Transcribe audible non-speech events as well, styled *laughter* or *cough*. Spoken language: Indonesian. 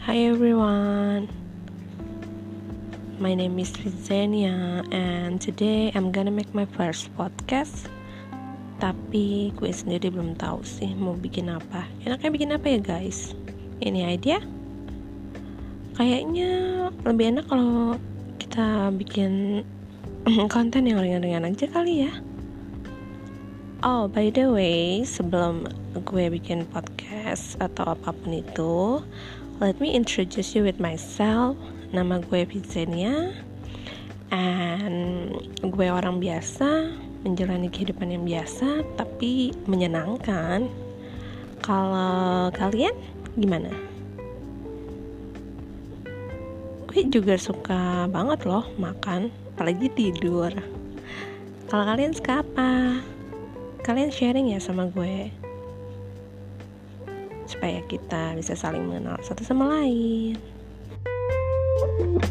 Hi everyone, my name is Rizenia and today I'm gonna make my first podcast. Tapi gue sendiri belum tahu sih mau bikin apa. Enaknya bikin apa ya guys? Ini idea? Kayaknya lebih enak kalau kita bikin *clears throat* konten yang ringan-ringan aja kali ya. Oh, by the way, sebelum gue bikin podcast atau apa pun itu, let me introduce you with myself. Nama gue Vizenia, and gue orang biasa, menjalani kehidupan yang biasa, tapi menyenangkan. Kalau kalian gimana? Gue juga suka banget loh makan, apalagi tidur. Kalau kalian suka apa? kalian sharing ya sama gue supaya kita bisa saling mengenal satu sama lain. thank you